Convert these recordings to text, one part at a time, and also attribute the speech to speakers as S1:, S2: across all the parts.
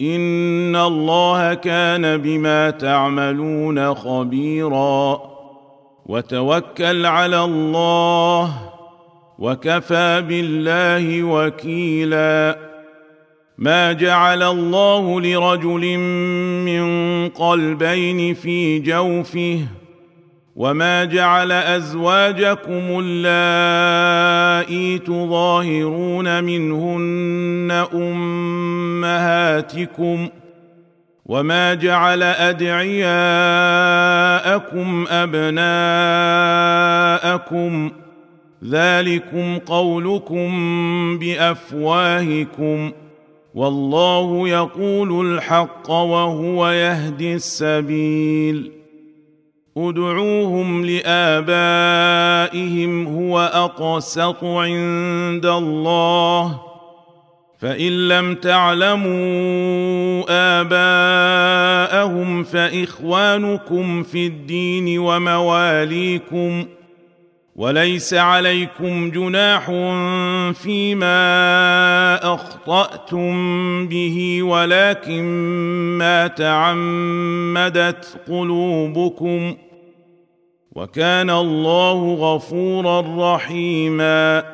S1: ان الله كان بما تعملون خبيرا وتوكل على الله وكفى بالله وكيلا ما جعل الله لرجل من قلبين في جوفه وما جعل ازواجكم اللائي تظاهرون منهن أمهاتكم وما جعل أدعياءكم أبناءكم ذلكم قولكم بأفواهكم والله يقول الحق وهو يهدي السبيل ادعوهم لآبائهم هو أقسط عند الله فإن لم تعلموا آباءهم فإخوانكم في الدين ومواليكم وليس عليكم جناح فيما أخطأتم به ولكن ما تعمدت قلوبكم. وكان الله غفورا رحيما.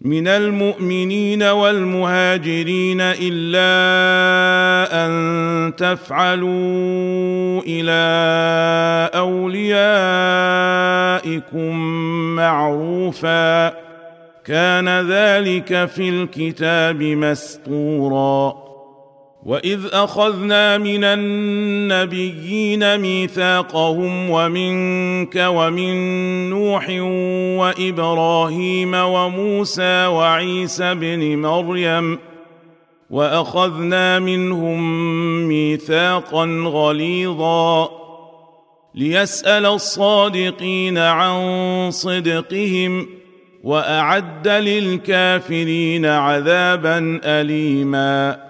S1: من المؤمنين والمهاجرين إلا أن تفعلوا إلى أوليائكم معروفا. كان ذلك في الكتاب مسطورا واذ اخذنا من النبيين ميثاقهم ومنك ومن نوح وابراهيم وموسى وعيسى بن مريم واخذنا منهم ميثاقا غليظا ليسال الصادقين عن صدقهم واعد للكافرين عذابا اليما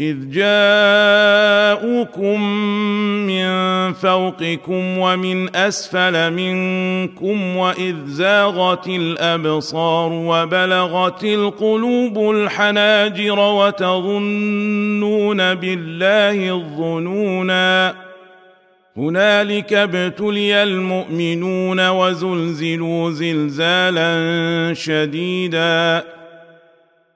S1: إذ جاءوكم من فوقكم ومن أسفل منكم وإذ زاغت الأبصار وبلغت القلوب الحناجر وتظنون بالله الظنونا هنالك ابتلي المؤمنون وزلزلوا زلزالا شديدا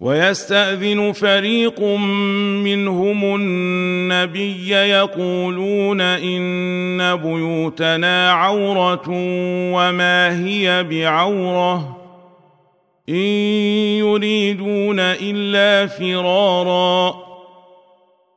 S1: ويستأذن فريق منهم النبي يقولون إن بيوتنا عورة وما هي بعورة إن يريدون إلا فرارا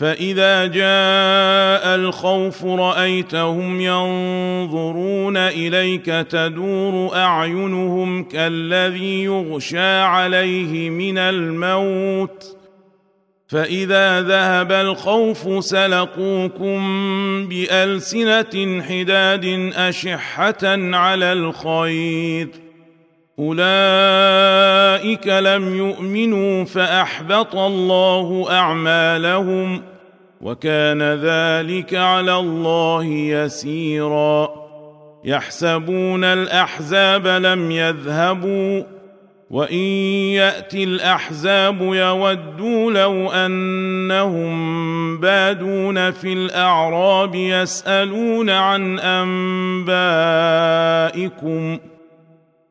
S1: فاذا جاء الخوف رايتهم ينظرون اليك تدور اعينهم كالذي يغشى عليه من الموت فاذا ذهب الخوف سلقوكم بالسنه حداد اشحه على الخير أولئك لم يؤمنوا فأحبط الله أعمالهم وكان ذلك على الله يسيرا. يحسبون الأحزاب لم يذهبوا وإن يأتي الأحزاب يودوا لو أنهم بادون في الأعراب يسألون عن أنبائكم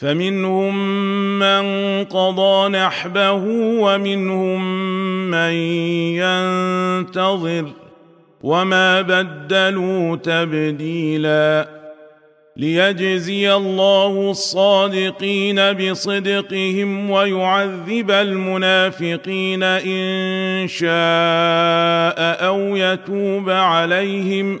S1: فمنهم من قضى نحبه ومنهم من ينتظر وما بدلوا تبديلاً ليجزي الله الصادقين بصدقهم ويعذب المنافقين إن شاء أو يتوب عليهم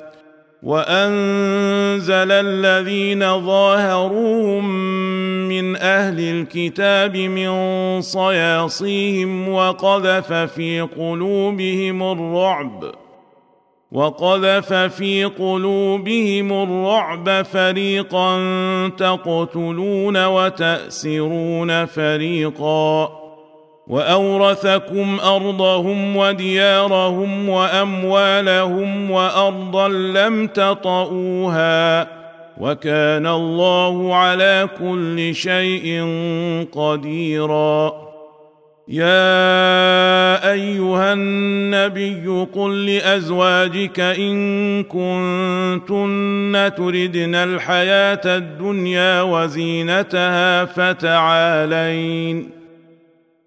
S1: وانزل الذين ظاهروهم من أهل الكتاب من صياصيهم وقذف في قلوبهم الرعب وقذف في قلوبهم الرعب فريقا تقتلون وتاسرون فريقا وأورثكم أرضهم وديارهم وأموالهم وأرضا لم تطئوها وكان الله على كل شيء قديرا. يا أيها النبي قل لأزواجك إن كنتن تردن الحياة الدنيا وزينتها فتعالين.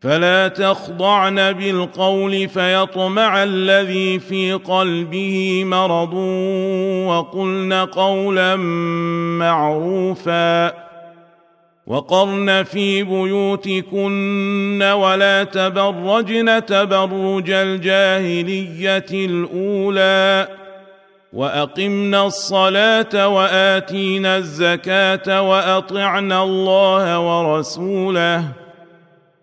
S1: فلا تخضعن بالقول فيطمع الذي في قلبه مرض وقلن قولا معروفا وقرن في بيوتكن ولا تبرجن تبرج الجاهلية الأولى واقمنا الصلاة وآتينا الزكاة وأطعنا الله ورسوله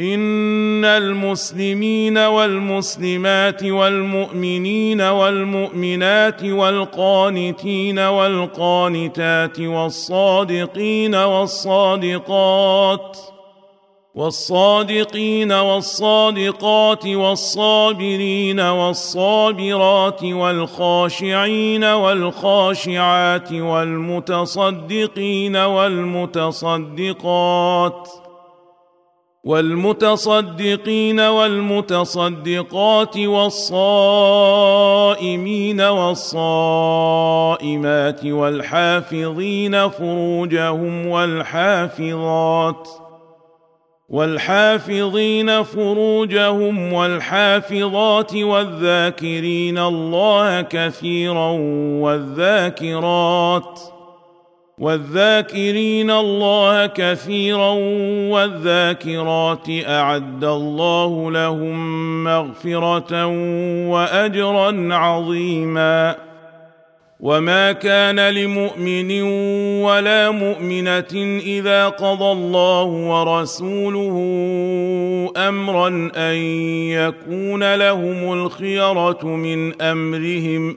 S1: إن المسلمين والمسلمات والمؤمنين والمؤمنات والقانتين والقانتات والصادقين والصادقات والصادقين والصادقات والصابرين والصابرات والخاشعين والخاشعات والمتصدقين والمتصدقات والمتصدقين والمتصدقات والصائمين والصائمات والحافظين فروجهم والحافظات والحافظين فروجهم والحافظات والذاكرين الله كثيرا والذاكرات ۖ والذاكرين الله كثيرا والذاكرات أعد الله لهم مغفرة واجرا عظيما. وما كان لمؤمن ولا مؤمنة إذا قضى الله ورسوله امرا أن يكون لهم الخيرة من أمرهم.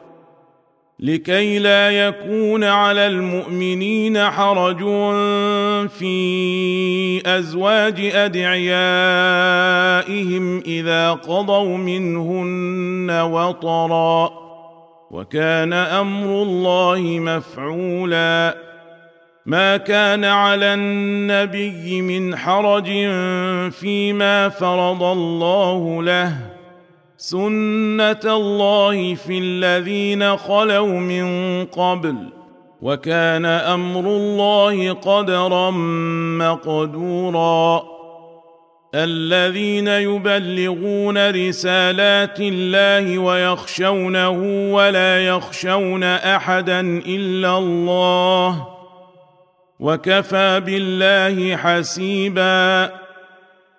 S1: لكي لا يكون على المؤمنين حرج في أزواج أدعيائهم إذا قضوا منهن وطرا. وكان أمر الله مفعولا. ما كان على النبي من حرج فيما فرض الله له. سنه الله في الذين خلوا من قبل وكان أمر الله قدرا مقدورا الذين يبلغون رسالات الله ويخشونه ولا يخشون احدا الا الله وكفى بالله حسيبا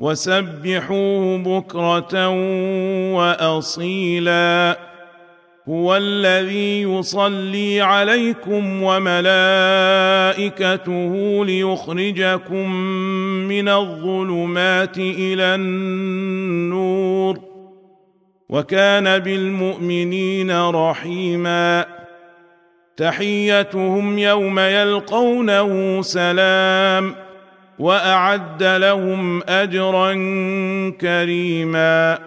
S1: وسبحوه بكرة وأصيلا. هو الذي يصلي عليكم وملائكته ليخرجكم من الظلمات إلى النور. وكان بالمؤمنين رحيما. تحيتهم يوم يلقونه سلام. وأعد لهم أجرا كريما.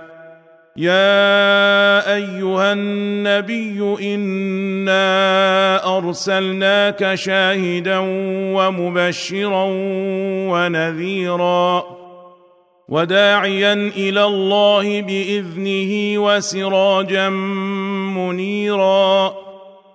S1: يا أيها النبي إنا أرسلناك شاهدا ومبشرا ونذيرا. وداعيا إلى الله بإذنه وسراجا منيرا.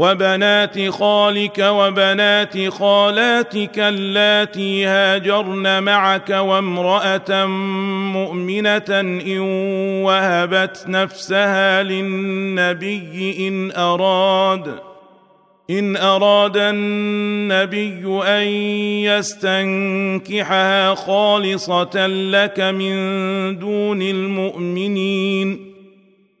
S1: وبنات خالك وبنات خالاتك اللاتي هاجرن معك وامرأة مؤمنة إن وهبت نفسها للنبي إن أراد إن أراد النبي أن يستنكحها خالصة لك من دون المؤمنين.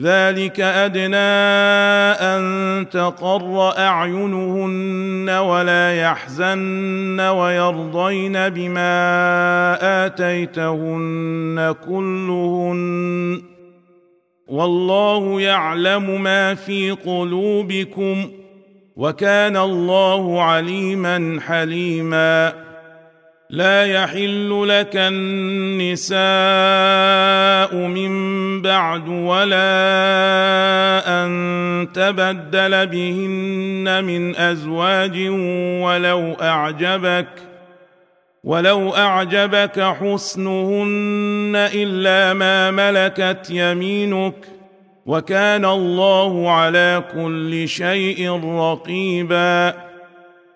S1: ذلك أدنى أن تقر أعينهن ولا يحزن ويرضين بما آتيتهن كلهن. والله يعلم ما في قلوبكم وكان الله عليما حليما. لا يحل لك النساء بعد ولا أن تبدل بهن من أزواج ولو أعجبك ولو أعجبك حسنهن إلا ما ملكت يمينك وكان الله على كل شيء رقيبا.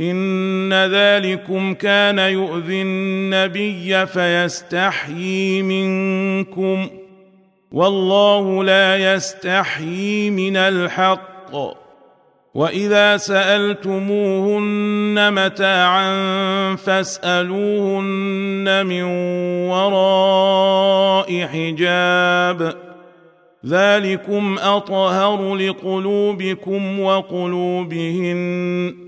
S1: إن ذلكم كان يؤذي النبي فيستحيي منكم والله لا يستحيي من الحق. وإذا سألتموهن متاعا فاسألوهن من وراء حجاب. ذلكم أطهر لقلوبكم وقلوبهن.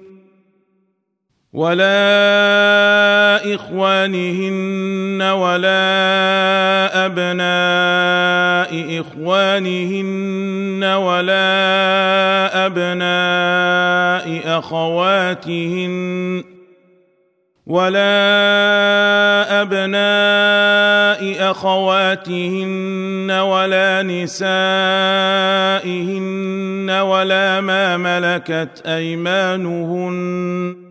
S1: ولا إخوانهن ولا أبناء إخوانهن ولا أبناء أخواتهن ولا أبناء أخواتهن ولا نسائهن ولا ما ملكت أيمانهن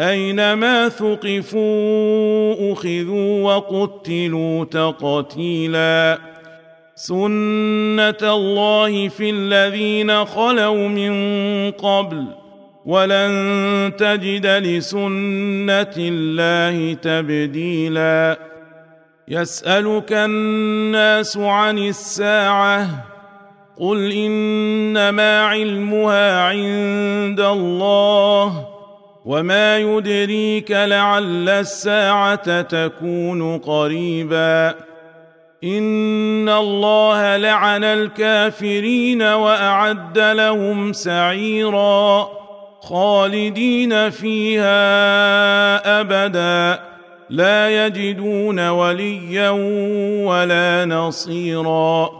S1: أينما ثقفوا أخذوا وقتلوا تقتيلا. سنه الله في الذين خلوا من قبل. ولن تجد لسنه الله تبديلا. يسالك الناس عن الساعة. قل انما علمها عند الله. وما يدريك لعل الساعة تكون قريبا ان الله لعن الكافرين واعد لهم سعيرا خالدين فيها ابدا لا يجدون وليا ولا نصيرا